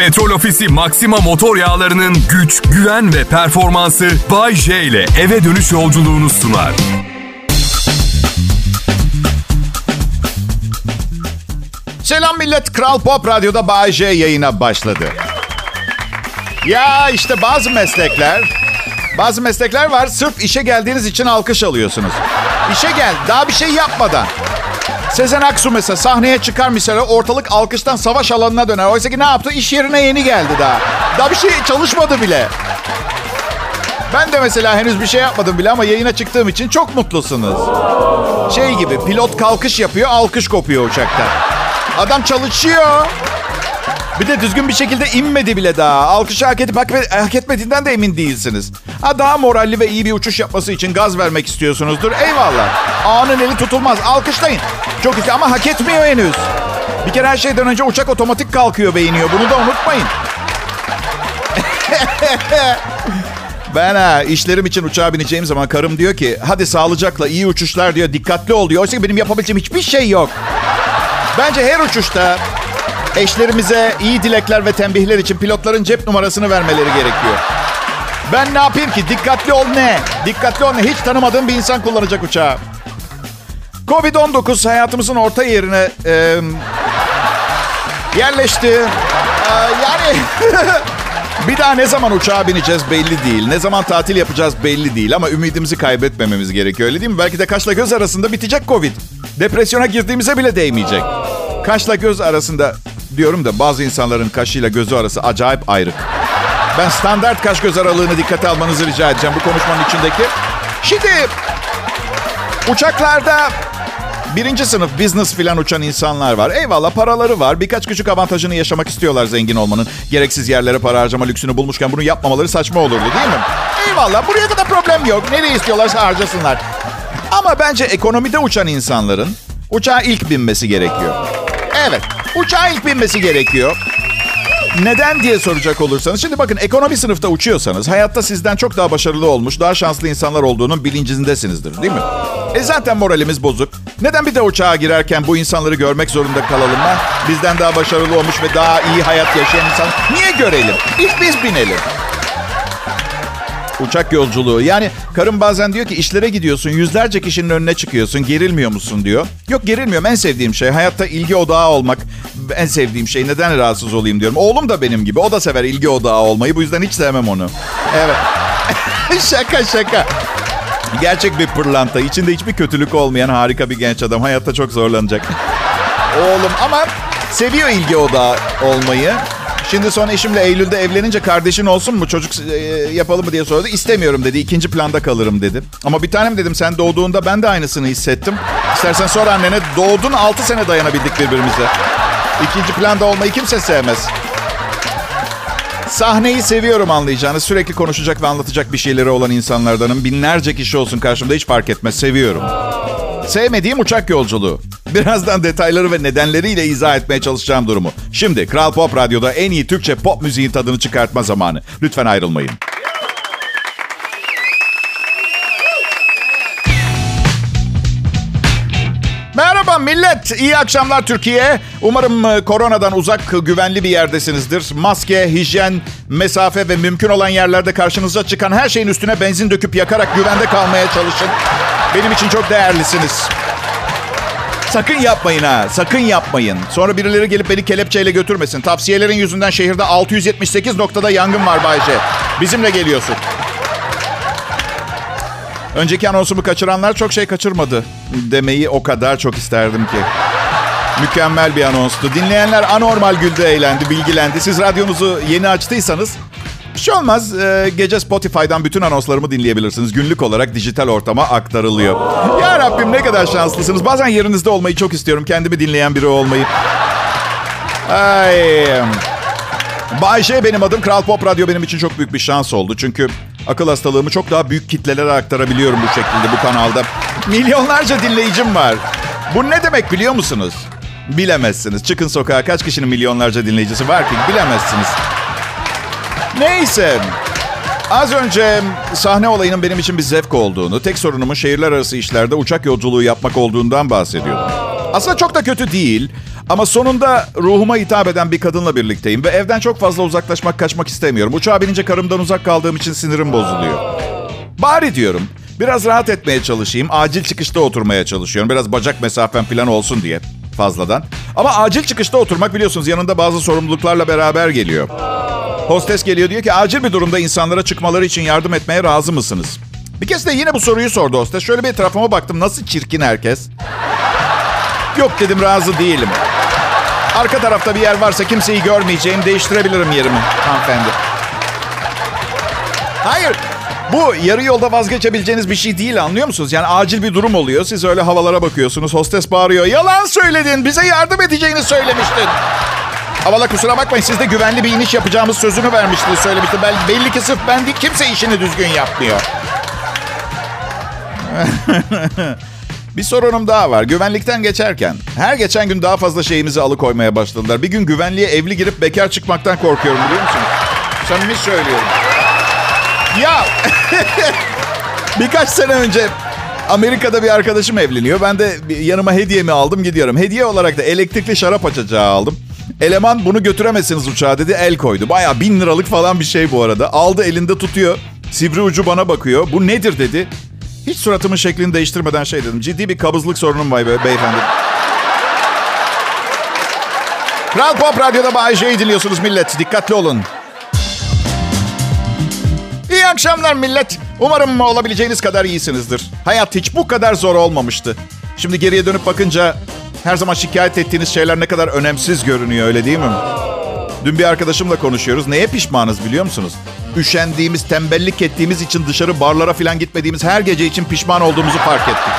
Petrol Ofisi Maxima motor yağlarının güç, güven ve performansı Bay J ile eve dönüş yolculuğunu sunar. Selam millet. Kral Pop Radyo'da Bay J yayına başladı. Ya işte bazı meslekler, bazı meslekler var. Sırf işe geldiğiniz için alkış alıyorsunuz. İşe gel, daha bir şey yapmadan. Sezen Aksu mesela sahneye çıkar mesela ortalık alkıştan savaş alanına döner. Oysa ki ne yaptı? İş yerine yeni geldi daha. Daha bir şey çalışmadı bile. Ben de mesela henüz bir şey yapmadım bile ama yayına çıktığım için çok mutlusunuz. Şey gibi pilot kalkış yapıyor, alkış kopuyor uçakta. Adam çalışıyor. Bir de düzgün bir şekilde inmedi bile daha. Alkışı hak edip hak, etmediğinden de emin değilsiniz. Ha daha moralli ve iyi bir uçuş yapması için gaz vermek istiyorsunuzdur. Eyvallah. Ağanın eli tutulmaz. Alkışlayın. Çok iyi ama hak etmiyor henüz. Bir kere her şeyden önce uçak otomatik kalkıyor ve iniyor. Bunu da unutmayın. Ben ha işlerim için uçağa bineceğim zaman karım diyor ki hadi sağlıcakla iyi uçuşlar diyor dikkatli ol diyor. Oysa ki benim yapabileceğim hiçbir şey yok. Bence her uçuşta eşlerimize iyi dilekler ve tembihler için pilotların cep numarasını vermeleri gerekiyor. Ben ne yapayım ki? Dikkatli ol ne? Dikkatli ol ne? Hiç tanımadığım bir insan kullanacak uçağı. Covid-19 hayatımızın orta yerine e, yerleşti. E, yani bir daha ne zaman uçağa bineceğiz belli değil. Ne zaman tatil yapacağız belli değil. Ama ümidimizi kaybetmememiz gerekiyor öyle değil mi? Belki de kaşla göz arasında bitecek Covid. Depresyona girdiğimize bile değmeyecek. Kaşla göz arasında diyorum da bazı insanların kaşıyla gözü arası acayip ayrık. Ben standart kaş göz aralığını dikkate almanızı rica edeceğim bu konuşmanın içindeki. Şimdi uçaklarda birinci sınıf business filan uçan insanlar var. Eyvallah paraları var. Birkaç küçük avantajını yaşamak istiyorlar zengin olmanın. Gereksiz yerlere para harcama lüksünü bulmuşken bunu yapmamaları saçma olurdu değil mi? Eyvallah buraya kadar problem yok. Nereye istiyorlarsa harcasınlar. Ama bence ekonomide uçan insanların uçağa ilk binmesi gerekiyor. Evet, uçağa ilk binmesi gerekiyor. Neden diye soracak olursanız. Şimdi bakın ekonomi sınıfta uçuyorsanız hayatta sizden çok daha başarılı olmuş, daha şanslı insanlar olduğunun bilincindesinizdir değil mi? E zaten moralimiz bozuk. Neden bir de uçağa girerken bu insanları görmek zorunda kalalım ha? Bizden daha başarılı olmuş ve daha iyi hayat yaşayan insan. Niye görelim? İlk biz binelim. Uçak yolculuğu. Yani karım bazen diyor ki işlere gidiyorsun, yüzlerce kişinin önüne çıkıyorsun, gerilmiyor musun diyor. Yok gerilmiyorum. En sevdiğim şey hayatta ilgi odağı olmak. En sevdiğim şey. Neden rahatsız olayım diyorum. Oğlum da benim gibi. O da sever ilgi odağı olmayı. Bu yüzden hiç sevmem onu. Evet. şaka şaka. Gerçek bir pırlanta. İçinde hiçbir kötülük olmayan harika bir genç adam. Hayatta çok zorlanacak. Oğlum ama seviyor ilgi odağı olmayı. Şimdi son eşimle Eylül'de evlenince kardeşin olsun mu çocuk e, yapalım mı diye sordu. İstemiyorum dedi. İkinci planda kalırım dedi. Ama bir tanem dedim sen doğduğunda ben de aynısını hissettim. İstersen sor annene doğdun 6 sene dayanabildik birbirimize. İkinci planda olmayı kimse sevmez. Sahneyi seviyorum anlayacağınız. Sürekli konuşacak ve anlatacak bir şeyleri olan insanlardanım. Binlerce kişi olsun karşımda hiç fark etmez. Seviyorum. Sevmediğim uçak yolculuğu. Birazdan detayları ve nedenleriyle izah etmeye çalışacağım durumu. Şimdi Kral Pop Radyo'da en iyi Türkçe pop müziğin tadını çıkartma zamanı. Lütfen ayrılmayın. Millet. İyi akşamlar Türkiye. Umarım e, koronadan uzak, güvenli bir yerdesinizdir. Maske, hijyen, mesafe ve mümkün olan yerlerde karşınıza çıkan her şeyin üstüne benzin döküp yakarak güvende kalmaya çalışın. Benim için çok değerlisiniz. Sakın yapmayın ha. Sakın yapmayın. Sonra birileri gelip beni kelepçeyle götürmesin. Tavsiyelerin yüzünden şehirde 678 noktada yangın var Bayce. Bizimle geliyorsun. Önceki anonsumu kaçıranlar çok şey kaçırmadı demeyi o kadar çok isterdim ki. Mükemmel bir anonstu. Dinleyenler anormal güldü, eğlendi, bilgilendi. Siz radyonuzu yeni açtıysanız bir şey olmaz. Ee, gece Spotify'dan bütün anonslarımı dinleyebilirsiniz. Günlük olarak dijital ortama aktarılıyor. Ya Rabbim ne kadar şanslısınız. Bazen yerinizde olmayı çok istiyorum. Kendimi dinleyen biri olmayı. Ay. Bayşe benim adım. Kral Pop Radyo benim için çok büyük bir şans oldu. Çünkü akıl hastalığımı çok daha büyük kitlelere aktarabiliyorum bu şekilde bu kanalda. Milyonlarca dinleyicim var. Bu ne demek biliyor musunuz? Bilemezsiniz. Çıkın sokağa kaç kişinin milyonlarca dinleyicisi var ki bilemezsiniz. Neyse. Az önce sahne olayının benim için bir zevk olduğunu, tek sorunumun şehirler arası işlerde uçak yolculuğu yapmak olduğundan bahsediyordum. Aslında çok da kötü değil. Ama sonunda ruhuma hitap eden bir kadınla birlikteyim ve evden çok fazla uzaklaşmak, kaçmak istemiyorum. Uçağa binince karımdan uzak kaldığım için sinirim bozuluyor. Bari diyorum biraz rahat etmeye çalışayım. Acil çıkışta oturmaya çalışıyorum. Biraz bacak mesafem falan olsun diye fazladan. Ama acil çıkışta oturmak biliyorsunuz yanında bazı sorumluluklarla beraber geliyor. Hostes geliyor diyor ki acil bir durumda insanlara çıkmaları için yardım etmeye razı mısınız? Bir kez de yine bu soruyu sordu hostes. Şöyle bir etrafıma baktım nasıl çirkin herkes. Yok dedim razı değilim. Arka tarafta bir yer varsa kimseyi görmeyeceğim değiştirebilirim yerimi hanımefendi. Hayır bu yarı yolda vazgeçebileceğiniz bir şey değil anlıyor musunuz? Yani acil bir durum oluyor. Siz öyle havalara bakıyorsunuz. Hostes bağırıyor. Yalan söyledin. Bize yardım edeceğini söylemiştin. Havala kusura bakmayın siz de güvenli bir iniş yapacağımız sözünü vermiştiniz söylemişti. Belli ki sırf ben değil kimse işini düzgün yapmıyor. bir sorunum daha var. Güvenlikten geçerken her geçen gün daha fazla şeyimizi alıkoymaya başladılar. Bir gün güvenliğe evli girip bekar çıkmaktan korkuyorum biliyor musunuz? Samimi söylüyorum. Ya birkaç sene önce Amerika'da bir arkadaşım evleniyor. Ben de yanıma hediyemi aldım gidiyorum. Hediye olarak da elektrikli şarap açacağı aldım. Eleman bunu götüremezsiniz uçağa dedi el koydu. Baya bin liralık falan bir şey bu arada. Aldı elinde tutuyor. Sivri ucu bana bakıyor. Bu nedir dedi. Hiç suratımın şeklini değiştirmeden şey dedim. Ciddi bir kabızlık sorunum var be, beyefendi. Kral Pop Radyo'da Bay J'yi dinliyorsunuz millet. Dikkatli olun. İyi akşamlar millet. Umarım olabileceğiniz kadar iyisinizdir. Hayat hiç bu kadar zor olmamıştı. Şimdi geriye dönüp bakınca her zaman şikayet ettiğiniz şeyler ne kadar önemsiz görünüyor öyle değil mi? Dün bir arkadaşımla konuşuyoruz. Neye pişmanız biliyor musunuz? Üşendiğimiz, tembellik ettiğimiz için dışarı barlara falan gitmediğimiz her gece için pişman olduğumuzu fark ettik.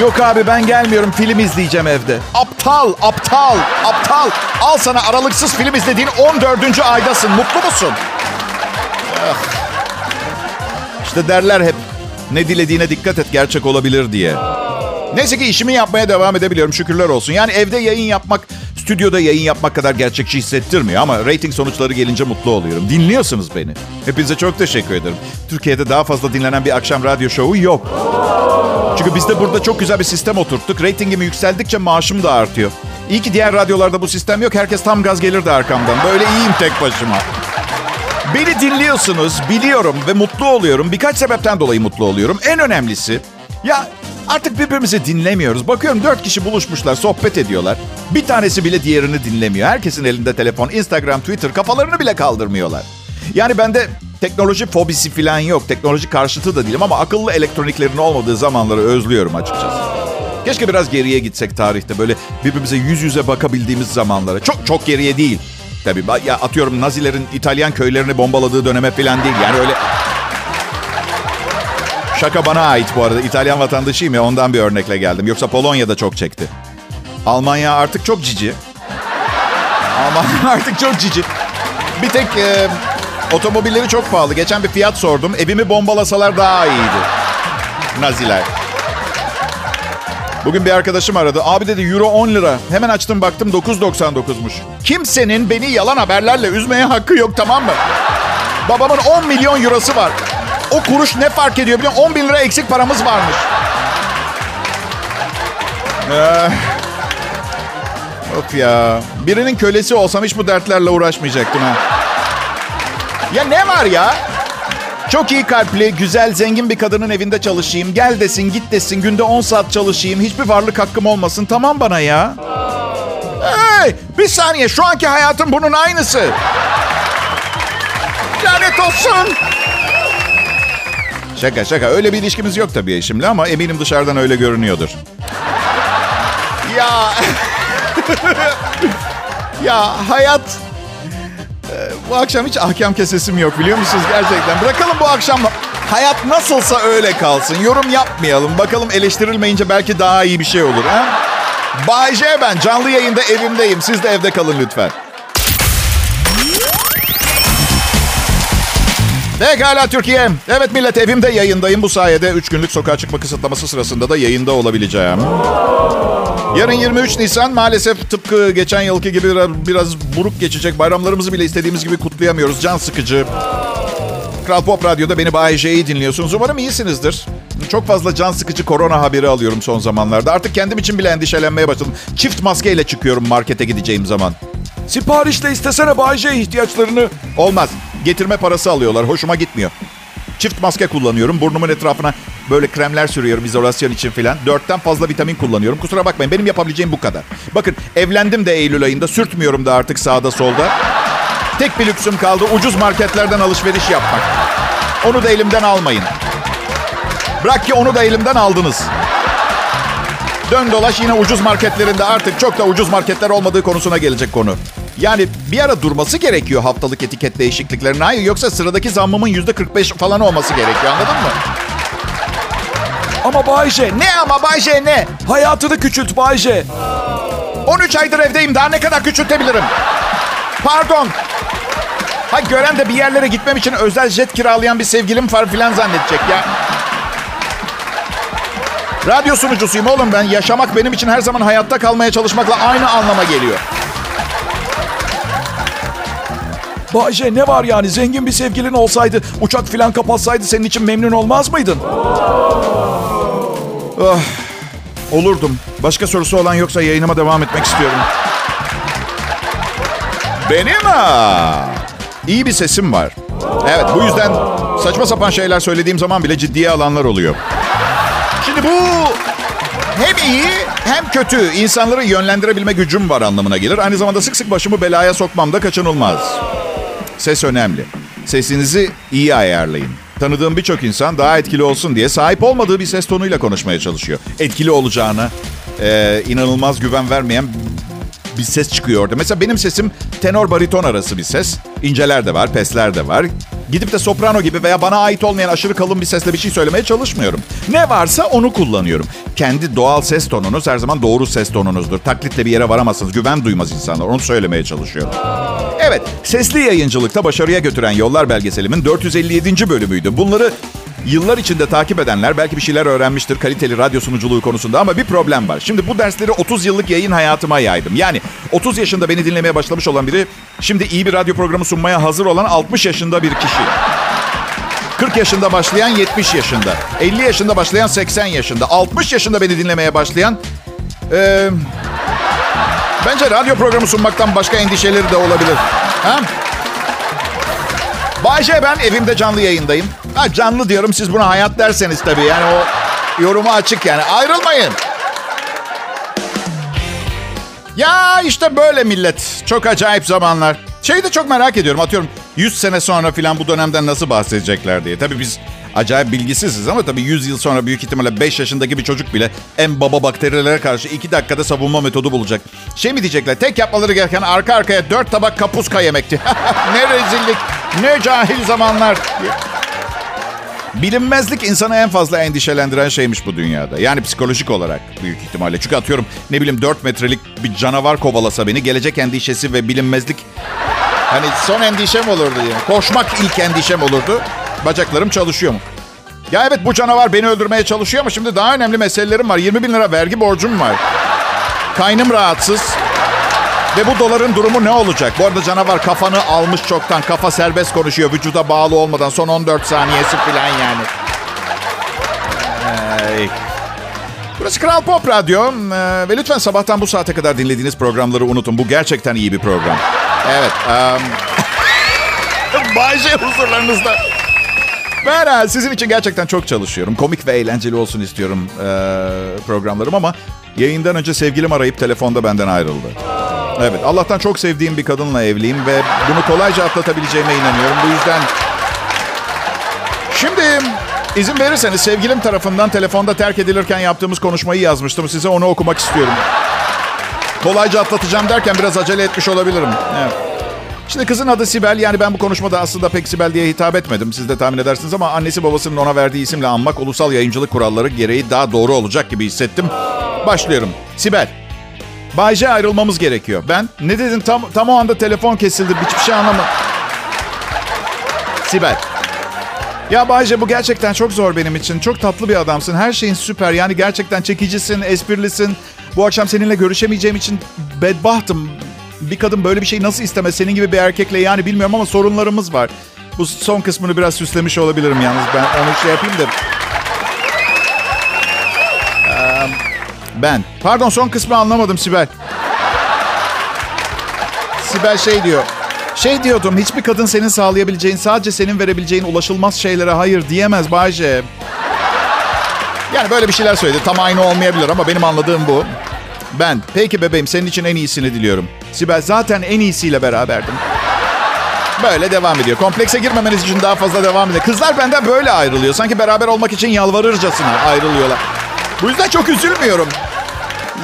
Yok abi ben gelmiyorum film izleyeceğim evde. Aptal, aptal, aptal. Al sana aralıksız film izlediğin 14. aydasın. Mutlu musun? İşte derler hep ne dilediğine dikkat et gerçek olabilir diye. Neyse ki işimi yapmaya devam edebiliyorum şükürler olsun. Yani evde yayın yapmak, stüdyoda yayın yapmak kadar gerçekçi hissettirmiyor. Ama rating sonuçları gelince mutlu oluyorum. Dinliyorsunuz beni. Hepinize çok teşekkür ederim. Türkiye'de daha fazla dinlenen bir akşam radyo şovu yok. Çünkü biz de burada çok güzel bir sistem oturttuk. Ratingimi yükseldikçe maaşım da artıyor. İyi ki diğer radyolarda bu sistem yok. Herkes tam gaz gelirdi arkamdan. Böyle iyiyim tek başıma. Beni dinliyorsunuz, biliyorum ve mutlu oluyorum. Birkaç sebepten dolayı mutlu oluyorum. En önemlisi, ya artık birbirimizi dinlemiyoruz. Bakıyorum dört kişi buluşmuşlar, sohbet ediyorlar. Bir tanesi bile diğerini dinlemiyor. Herkesin elinde telefon, Instagram, Twitter, kafalarını bile kaldırmıyorlar. Yani bende teknoloji fobisi falan yok. Teknoloji karşıtı da değilim ama akıllı elektroniklerin olmadığı zamanları özlüyorum açıkçası. Keşke biraz geriye gitsek tarihte. Böyle birbirimize yüz yüze bakabildiğimiz zamanlara. Çok çok geriye değil. Tabii ya atıyorum Nazilerin İtalyan köylerini bombaladığı döneme falan değil. Yani öyle... Şaka bana ait bu arada. İtalyan vatandaşıyım ya ondan bir örnekle geldim. Yoksa Polonya'da çok çekti. Almanya artık çok cici. Almanya artık çok cici. Bir tek e, otomobilleri çok pahalı. Geçen bir fiyat sordum. Evimi bombalasalar daha iyiydi. Naziler. Bugün bir arkadaşım aradı. Abi dedi euro 10 lira. Hemen açtım baktım 9.99'muş. Kimsenin beni yalan haberlerle üzmeye hakkı yok tamam mı? Babamın 10 milyon eurosu var. O kuruş ne fark ediyor biliyor musun? 10 bin lira eksik paramız varmış. Ee, of ya. Birinin kölesi olsam hiç bu dertlerle uğraşmayacaktım ha. Ya ne var ya? Çok iyi kalpli, güzel, zengin bir kadının evinde çalışayım. Gel desin, git desin. Günde 10 saat çalışayım. Hiçbir varlık hakkım olmasın. Tamam bana ya. Hey, bir saniye. Şu anki hayatım bunun aynısı. Lanet olsun. Şaka şaka. Öyle bir ilişkimiz yok tabii eşimle ama eminim dışarıdan öyle görünüyordur. Ya... ya hayat bu akşam hiç ahkam kesesim yok biliyor musunuz gerçekten. Bırakalım bu akşam hayat nasılsa öyle kalsın. Yorum yapmayalım. Bakalım eleştirilmeyince belki daha iyi bir şey olur. Ha? Bay J ben. Canlı yayında evimdeyim. Siz de evde kalın lütfen. Pekala Türkiye. Evet millet evimde yayındayım. Bu sayede 3 günlük sokağa çıkma kısıtlaması sırasında da yayında olabileceğim. Yarın 23 Nisan maalesef tıpkı geçen yılki gibi biraz buruk geçecek. Bayramlarımızı bile istediğimiz gibi kutlayamıyoruz. Can sıkıcı. Kral Pop Radyo'da beni Bay J'yi dinliyorsunuz. Umarım iyisinizdir. Çok fazla can sıkıcı korona haberi alıyorum son zamanlarda. Artık kendim için bile endişelenmeye başladım. Çift maskeyle çıkıyorum markete gideceğim zaman. Siparişle istesene Bayce ihtiyaçlarını. Olmaz. Getirme parası alıyorlar. Hoşuma gitmiyor. Çift maske kullanıyorum. Burnumun etrafına böyle kremler sürüyorum izolasyon için filan. Dörtten fazla vitamin kullanıyorum. Kusura bakmayın benim yapabileceğim bu kadar. Bakın evlendim de Eylül ayında. Sürtmüyorum da artık sağda solda. Tek bir lüksüm kaldı. Ucuz marketlerden alışveriş yapmak. Onu da elimden almayın. Bırak ki onu da elimden aldınız. Dön dolaş yine ucuz marketlerinde artık çok da ucuz marketler olmadığı konusuna gelecek konu. Yani bir ara durması gerekiyor haftalık etiket değişikliklerine. Hayır yoksa sıradaki zammımın yüzde 45 falan olması gerekiyor anladın mı? Ama Bayce Ne ama Bayce ne? hayatını küçült Bayce. 13 aydır evdeyim daha ne kadar küçültebilirim? Pardon. Ha gören de bir yerlere gitmem için özel jet kiralayan bir sevgilim var filan zannedecek ya. Radyo sunucusuyum oğlum ben. Yaşamak benim için her zaman hayatta kalmaya çalışmakla aynı anlama geliyor. Bayce ne var yani zengin bir sevgilin olsaydı uçak filan kapatsaydı senin için memnun olmaz mıydın? Olurdum. Başka sorusu olan yoksa yayınıma devam etmek istiyorum. Benim ha. İyi bir sesim var. Evet bu yüzden saçma sapan şeyler söylediğim zaman bile ciddiye alanlar oluyor. Şimdi bu hem iyi hem kötü insanları yönlendirebilme gücüm var anlamına gelir. Aynı zamanda sık sık başımı belaya sokmam da kaçınılmaz. Ses önemli. Sesinizi iyi ayarlayın. Tanıdığım birçok insan daha etkili olsun diye sahip olmadığı bir ses tonuyla konuşmaya çalışıyor. Etkili olacağına e, inanılmaz güven vermeyen bir ses çıkıyor orada. Mesela benim sesim tenor bariton arası bir ses. İnceler de var, pesler de var. Gidip de soprano gibi veya bana ait olmayan aşırı kalın bir sesle bir şey söylemeye çalışmıyorum. Ne varsa onu kullanıyorum. Kendi doğal ses tonunuz her zaman doğru ses tonunuzdur. Taklitle bir yere varamazsınız. Güven duymaz insanlar. Onu söylemeye çalışıyorum. Evet, sesli yayıncılıkta başarıya götüren Yollar belgeselimin 457. bölümüydü. Bunları Yıllar içinde takip edenler belki bir şeyler öğrenmiştir kaliteli radyo sunuculuğu konusunda ama bir problem var. Şimdi bu dersleri 30 yıllık yayın hayatıma yaydım. Yani 30 yaşında beni dinlemeye başlamış olan biri şimdi iyi bir radyo programı sunmaya hazır olan 60 yaşında bir kişi. 40 yaşında başlayan 70 yaşında. 50 yaşında başlayan 80 yaşında. 60 yaşında beni dinlemeye başlayan... eee, bence radyo programı sunmaktan başka endişeleri de olabilir. Ha? Bayce ben evimde canlı yayındayım. Ha, canlı diyorum siz buna hayat derseniz tabii. Yani o yorumu açık yani. Ayrılmayın. Ya işte böyle millet. Çok acayip zamanlar. Şeyi de çok merak ediyorum. Atıyorum 100 sene sonra falan bu dönemden nasıl bahsedecekler diye. Tabii biz acayip bilgisiziz ama tabii 100 yıl sonra büyük ihtimalle 5 yaşındaki bir çocuk bile en baba bakterilere karşı 2 dakikada savunma metodu bulacak. Şey mi diyecekler? Tek yapmaları gereken arka arkaya 4 tabak kapuska yemekti. ne rezillik, ne cahil zamanlar. Bilinmezlik insanı en fazla endişelendiren şeymiş bu dünyada. Yani psikolojik olarak büyük ihtimalle. Çünkü atıyorum ne bileyim 4 metrelik bir canavar kovalasa beni gelecek endişesi ve bilinmezlik hani son endişem olurdu yani. Koşmak ilk endişem olurdu. Bacaklarım çalışıyor mu? Ya evet bu canavar beni öldürmeye çalışıyor ama şimdi daha önemli meselelerim var. 20 bin lira vergi borcum var. Kaynım rahatsız. Ve bu doların durumu ne olacak? Bu arada canavar kafanı almış çoktan. Kafa serbest konuşuyor. Vücuda bağlı olmadan. Son 14 saniyesi falan yani. Ay. Burası Kral Pop Radyo. Ee, ve lütfen sabahtan bu saate kadar dinlediğiniz programları unutun. Bu gerçekten iyi bir program. Evet. Um... Bayce huzurlarınızda. Ben sizin için gerçekten çok çalışıyorum. Komik ve eğlenceli olsun istiyorum e, programlarım ama yayından önce sevgilim arayıp telefonda benden ayrıldı. Evet, Allah'tan çok sevdiğim bir kadınla evliyim ve bunu kolayca atlatabileceğime inanıyorum. Bu yüzden... Şimdi izin verirseniz sevgilim tarafından telefonda terk edilirken yaptığımız konuşmayı yazmıştım. Size onu okumak istiyorum. Kolayca atlatacağım derken biraz acele etmiş olabilirim. Evet. Şimdi kızın adı Sibel. Yani ben bu konuşmada aslında pek Sibel diye hitap etmedim. Siz de tahmin edersiniz ama annesi babasının ona verdiği isimle anmak ulusal yayıncılık kuralları gereği daha doğru olacak gibi hissettim. Başlıyorum. Sibel. Bayce ayrılmamız gerekiyor. Ben ne dedin tam tam o anda telefon kesildi. Hiçbir şey anlamadım. Sibel. Ya Bayce bu gerçekten çok zor benim için. Çok tatlı bir adamsın. Her şeyin süper. Yani gerçekten çekicisin, esprilisin. Bu akşam seninle görüşemeyeceğim için bedbahtım. Bir kadın böyle bir şey nasıl istemez senin gibi bir erkekle yani bilmiyorum ama sorunlarımız var. Bu son kısmını biraz süslemiş olabilirim yalnız. Ben onu şey yapayım da. Ben. Pardon son kısmı anlamadım Sibel. Sibel şey diyor. Şey diyordum hiçbir kadın senin sağlayabileceğin sadece senin verebileceğin ulaşılmaz şeylere hayır diyemez Bayce. Yani böyle bir şeyler söyledi. Tam aynı olmayabilir ama benim anladığım bu. Ben, peki bebeğim senin için en iyisini diliyorum. Sibel zaten en iyisiyle beraberdim. Böyle devam ediyor. Komplekse girmemeniz için daha fazla devam ediyor. Kızlar benden böyle ayrılıyor. Sanki beraber olmak için yalvarırcasına ayrılıyorlar. Bu yüzden çok üzülmüyorum.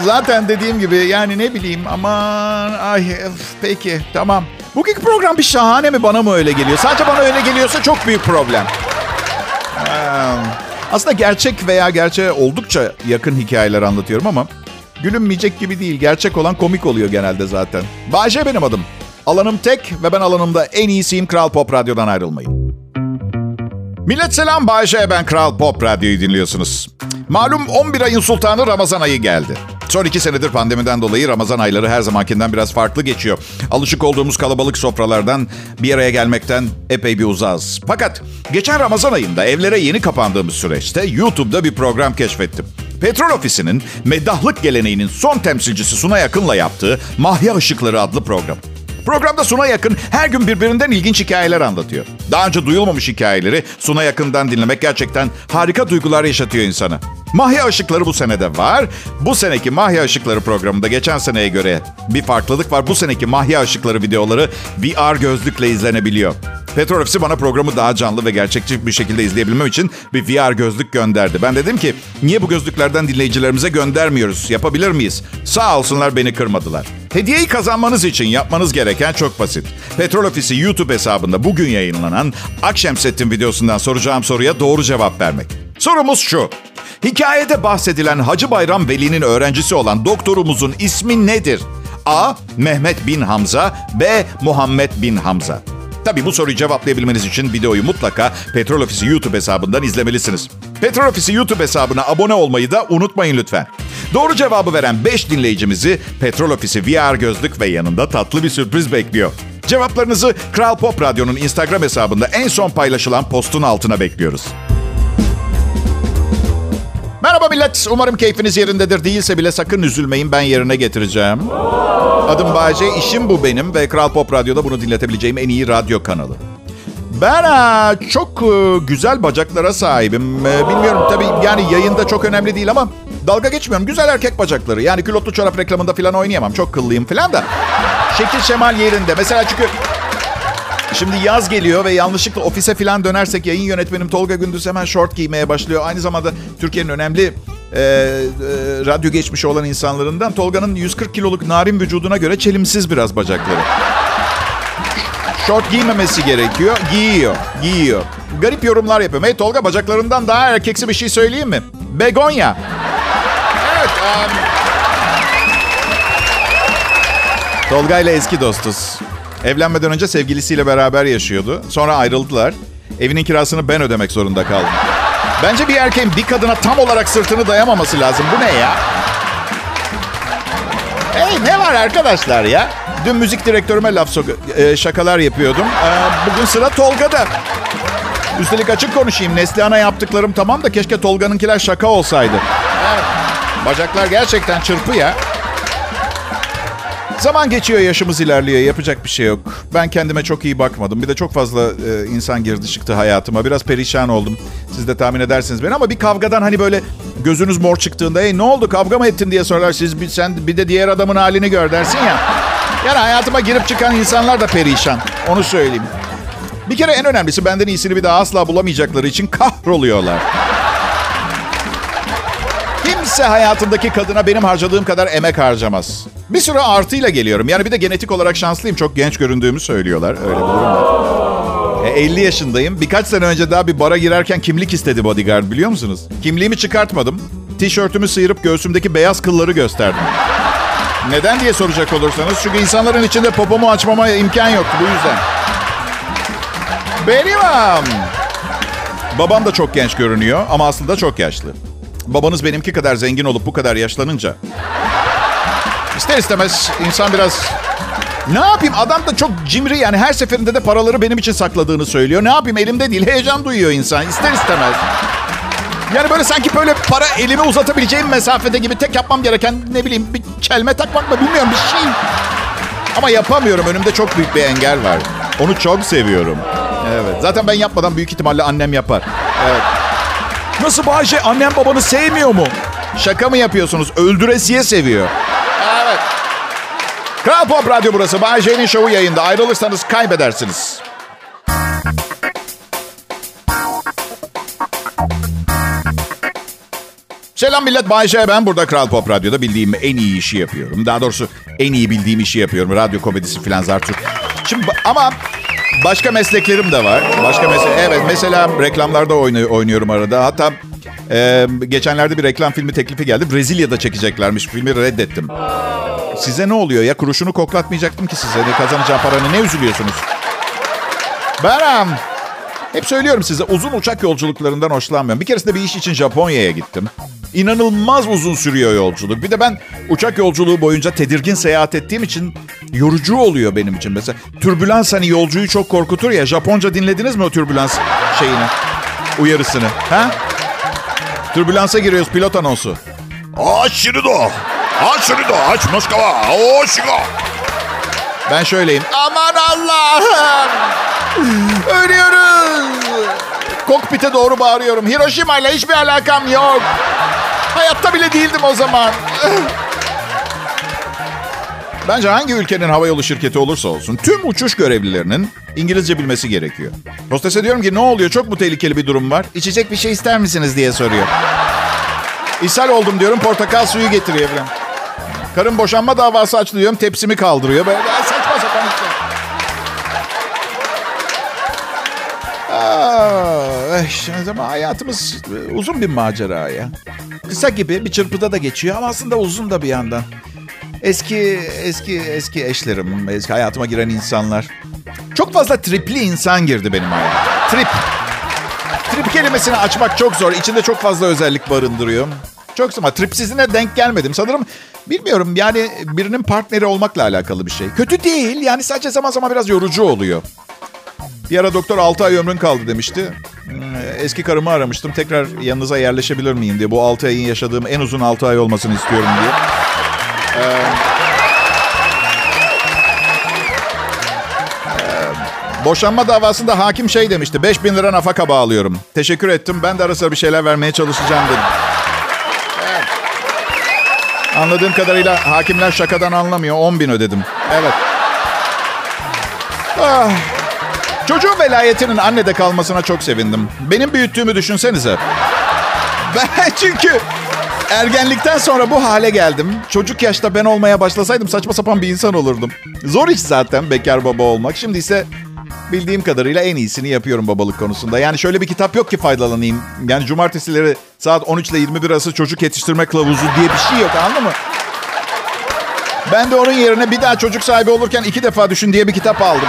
Zaten dediğim gibi yani ne bileyim aman ay öf, peki tamam. Bugünkü program bir şahane mi bana mı öyle geliyor? Sadece bana öyle geliyorsa çok büyük problem. Aslında gerçek veya gerçeğe oldukça yakın hikayeler anlatıyorum ama gülünmeyecek gibi değil. Gerçek olan komik oluyor genelde zaten. Bayce benim adım. Alanım tek ve ben alanımda en iyisiyim. Kral Pop Radyo'dan ayrılmayın. Millet selam Bayce ben Kral Pop Radyo'yu dinliyorsunuz. Malum 11 ayın sultanı Ramazan ayı geldi. Son iki senedir pandemiden dolayı Ramazan ayları her zamankinden biraz farklı geçiyor. Alışık olduğumuz kalabalık sofralardan bir araya gelmekten epey bir uzağız. Fakat geçen Ramazan ayında evlere yeni kapandığımız süreçte YouTube'da bir program keşfettim. Petrol Ofisi'nin meddahlık geleneğinin son temsilcisi Suna Yakın'la yaptığı Mahya Işıkları adlı program. Programda Suna Yakın her gün birbirinden ilginç hikayeler anlatıyor. Daha önce duyulmamış hikayeleri Suna Yakın'dan dinlemek gerçekten harika duygular yaşatıyor insana. Mahya Işıkları bu senede var. Bu seneki Mahya Işıkları programında geçen seneye göre bir farklılık var. Bu seneki Mahya Işıkları videoları VR gözlükle izlenebiliyor. Petrol Ofisi bana programı daha canlı ve gerçekçi bir şekilde izleyebilmem için bir VR gözlük gönderdi. Ben dedim ki niye bu gözlüklerden dinleyicilerimize göndermiyoruz? Yapabilir miyiz? Sağ olsunlar beni kırmadılar. Hediyeyi kazanmanız için yapmanız gereken çok basit. Petrol Ofisi YouTube hesabında bugün yayınlanan Akşemsettin videosundan soracağım soruya doğru cevap vermek. Sorumuz şu. Hikayede bahsedilen Hacı Bayram Veli'nin öğrencisi olan doktorumuzun ismi nedir? A. Mehmet bin Hamza B. Muhammed bin Hamza Tabi bu soruyu cevaplayabilmeniz için videoyu mutlaka Petrol Ofisi YouTube hesabından izlemelisiniz. Petrol Ofisi YouTube hesabına abone olmayı da unutmayın lütfen. Doğru cevabı veren 5 dinleyicimizi Petrol Ofisi VR gözlük ve yanında tatlı bir sürpriz bekliyor. Cevaplarınızı Kral Pop Radyo'nun Instagram hesabında en son paylaşılan postun altına bekliyoruz. Merhaba millet. Umarım keyfiniz yerindedir. Değilse bile sakın üzülmeyin. Ben yerine getireceğim. Adım Bayce. işim bu benim ve Kral Pop Radyo'da bunu dinletebileceğim en iyi radyo kanalı. Ben aa, çok e, güzel bacaklara sahibim. E, bilmiyorum tabii yani yayında çok önemli değil ama dalga geçmiyorum. Güzel erkek bacakları. Yani külotlu çorap reklamında falan oynayamam. Çok kıllıyım falan da. Şekil şemal yerinde. Mesela çünkü Şimdi yaz geliyor ve yanlışlıkla ofise falan dönersek yayın yönetmenim Tolga Gündüz hemen short giymeye başlıyor. Aynı zamanda Türkiye'nin önemli e, e, radyo geçmişi olan insanlarından Tolga'nın 140 kiloluk narin vücuduna göre çelimsiz biraz bacakları. Short giymemesi gerekiyor. Giyiyor. Giyiyor. Garip yorumlar yapıyorum. Hey Tolga bacaklarından daha erkeksi bir şey söyleyeyim mi? Begonya. Evet. Um... Tolga ile eski dostuz. Evlenmeden önce sevgilisiyle beraber yaşıyordu. Sonra ayrıldılar. Evinin kirasını ben ödemek zorunda kaldım. Bence bir erkeğin bir kadına tam olarak sırtını dayamaması lazım. Bu ne ya? Hey ne var arkadaşlar ya? Dün müzik direktörüme laf sok e, şakalar yapıyordum. E, bugün sıra Tolga'da. Üstelik açık konuşayım. Neslihan'a yaptıklarım tamam da keşke Tolga'nınkiler şaka olsaydı. Evet. Bacaklar gerçekten çırpı ya. Zaman geçiyor, yaşımız ilerliyor. Yapacak bir şey yok. Ben kendime çok iyi bakmadım. Bir de çok fazla e, insan girdi çıktı hayatıma. Biraz perişan oldum. Siz de tahmin edersiniz beni ama bir kavgadan hani böyle gözünüz mor çıktığında hey ne oldu kavga mı ettin diye sorarlar. Siz bir, sen bir de diğer adamın halini gör dersin ya. Yani hayatıma girip çıkan insanlar da perişan. Onu söyleyeyim. Bir kere en önemlisi benden iyisini bir daha asla bulamayacakları için kahroluyorlar. Kimse hayatındaki kadına benim harcadığım kadar emek harcamaz. Bir sürü artıyla geliyorum. Yani bir de genetik olarak şanslıyım. Çok genç göründüğümü söylüyorlar. Öyle bir durum var. E, 50 yaşındayım. Birkaç sene önce daha bir bara girerken kimlik istedi bodyguard biliyor musunuz? Kimliğimi çıkartmadım. Tişörtümü sıyırıp göğsümdeki beyaz kılları gösterdim. Neden diye soracak olursanız. Çünkü insanların içinde popomu açmama imkan yoktu bu yüzden. Benim Babam da çok genç görünüyor ama aslında çok yaşlı. Babanız benimki kadar zengin olup bu kadar yaşlanınca... ister istemez insan biraz... Ne yapayım? Adam da çok cimri yani her seferinde de paraları benim için sakladığını söylüyor. Ne yapayım? Elimde değil. Heyecan duyuyor insan ister istemez. Yani böyle sanki böyle para elimi uzatabileceğim mesafede gibi tek yapmam gereken ne bileyim bir kelme takmak mı bilmiyorum bir şey. Ama yapamıyorum. Önümde çok büyük bir engel var. Onu çok seviyorum. Evet. Zaten ben yapmadan büyük ihtimalle annem yapar. Evet. Nasıl Bayce? Annem babanı sevmiyor mu? Şaka mı yapıyorsunuz? Öldüresiye seviyor. Evet. Kral Pop Radyo burası. Bay J'nin şovu yayında. Ayrılırsanız kaybedersiniz. Selam millet. Bay J ben. Burada Kral Pop Radyo'da bildiğim en iyi işi yapıyorum. Daha doğrusu en iyi bildiğim işi yapıyorum. Radyo komedisi filan zartürk. Şimdi ama başka mesleklerim de var. Başka meslek. Evet mesela reklamlarda oyna- oynuyorum arada. Hatta e, geçenlerde bir reklam filmi teklifi geldi. Brezilya'da çekeceklermiş. Filmi reddettim. Size ne oluyor ya? Kuruşunu koklatmayacaktım ki size. Ne kazanacağım paranı ne üzülüyorsunuz? Ben um, hep söylüyorum size uzun uçak yolculuklarından hoşlanmıyorum. Bir keresinde bir iş için Japonya'ya gittim. İnanılmaz uzun sürüyor yolculuk. Bir de ben uçak yolculuğu boyunca tedirgin seyahat ettiğim için yorucu oluyor benim için. Mesela türbülans hani yolcuyu çok korkutur ya. Japonca dinlediniz mi o türbülans şeyini? Uyarısını. Ha? Türbülansa giriyoruz pilot anonsu. Aşırıdo. Aşırıdo. Aç Moskova. Oşigo. Ben şöyleyim. Aman Allah'ım. Ölüyoruz. Kokpite doğru bağırıyorum. Hiroşima ile hiçbir alakam yok. Hayatta bile değildim o zaman. Bence hangi ülkenin havayolu şirketi olursa olsun tüm uçuş görevlilerinin İngilizce bilmesi gerekiyor. Hostese diyorum ki ne oluyor çok mu tehlikeli bir durum var? İçecek bir şey ister misiniz diye soruyor. İshal oldum diyorum portakal suyu getiriyor. Karım boşanma davası açtı diyorum tepsimi kaldırıyor. Böyle ama hayatımız uzun bir macera ya. Kısa gibi bir çırpıda da geçiyor ama aslında uzun da bir yandan. Eski eski eski eşlerim, eski hayatıma giren insanlar. Çok fazla tripli insan girdi benim hayatıma. Trip. Trip kelimesini açmak çok zor. İçinde çok fazla özellik barındırıyor. Çok ama tripsizine denk gelmedim. Sanırım bilmiyorum yani birinin partneri olmakla alakalı bir şey. Kötü değil yani sadece zaman zaman biraz yorucu oluyor. Bir ara doktor 6 ay ömrün kaldı demişti. Hmm, Eski karımı aramıştım. Tekrar yanınıza yerleşebilir miyim diye. Bu 6 ayın yaşadığım en uzun 6 ay olmasını istiyorum diye. Ee, e, boşanma davasında hakim şey demişti. 5000 lira nafaka bağlıyorum. Teşekkür ettim. Ben de ara sıra bir şeyler vermeye çalışacağım dedim. Anladığım kadarıyla hakimler şakadan anlamıyor. 10 bin ödedim. Evet. Ah. Çocuğun velayetinin annede kalmasına çok sevindim. Benim büyüttüğümü düşünsenize. Ben çünkü ergenlikten sonra bu hale geldim. Çocuk yaşta ben olmaya başlasaydım saçma sapan bir insan olurdum. Zor iş zaten bekar baba olmak. Şimdi ise bildiğim kadarıyla en iyisini yapıyorum babalık konusunda. Yani şöyle bir kitap yok ki faydalanayım. Yani cumartesileri saat 13 ile 21 arası çocuk yetiştirme kılavuzu diye bir şey yok anladın mı? Ben de onun yerine bir daha çocuk sahibi olurken iki defa düşün diye bir kitap aldım.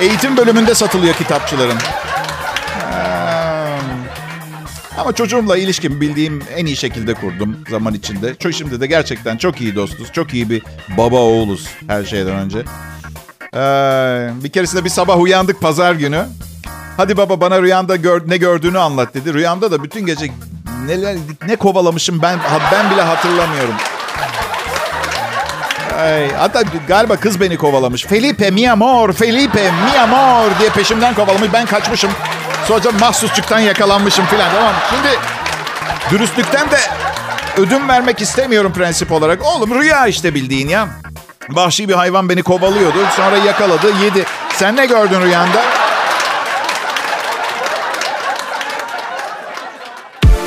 Eğitim bölümünde satılıyor kitapçıların. Ama çocuğumla ilişkimi bildiğim en iyi şekilde kurdum zaman içinde. Çok şimdi de gerçekten çok iyi dostuz. Çok iyi bir baba oğluz her şeyden önce. Ee, bir keresinde bir sabah uyandık pazar günü. Hadi baba bana rüyanda gör, ne gördüğünü anlat dedi. Rüyamda da bütün gece neler ne kovalamışım ben ben bile hatırlamıyorum. Ay, hatta galiba kız beni kovalamış. Felipe mi amor, Felipe mi amor diye peşimden kovalamış. Ben kaçmışım. Sonra mahsusçuktan yakalanmışım filan tamam? Şimdi dürüstlükten de ödün vermek istemiyorum prensip olarak. Oğlum rüya işte bildiğin ya. Vahşi bir hayvan beni kovalıyordu. Sonra yakaladı, yedi. Sen ne gördün rüyanda?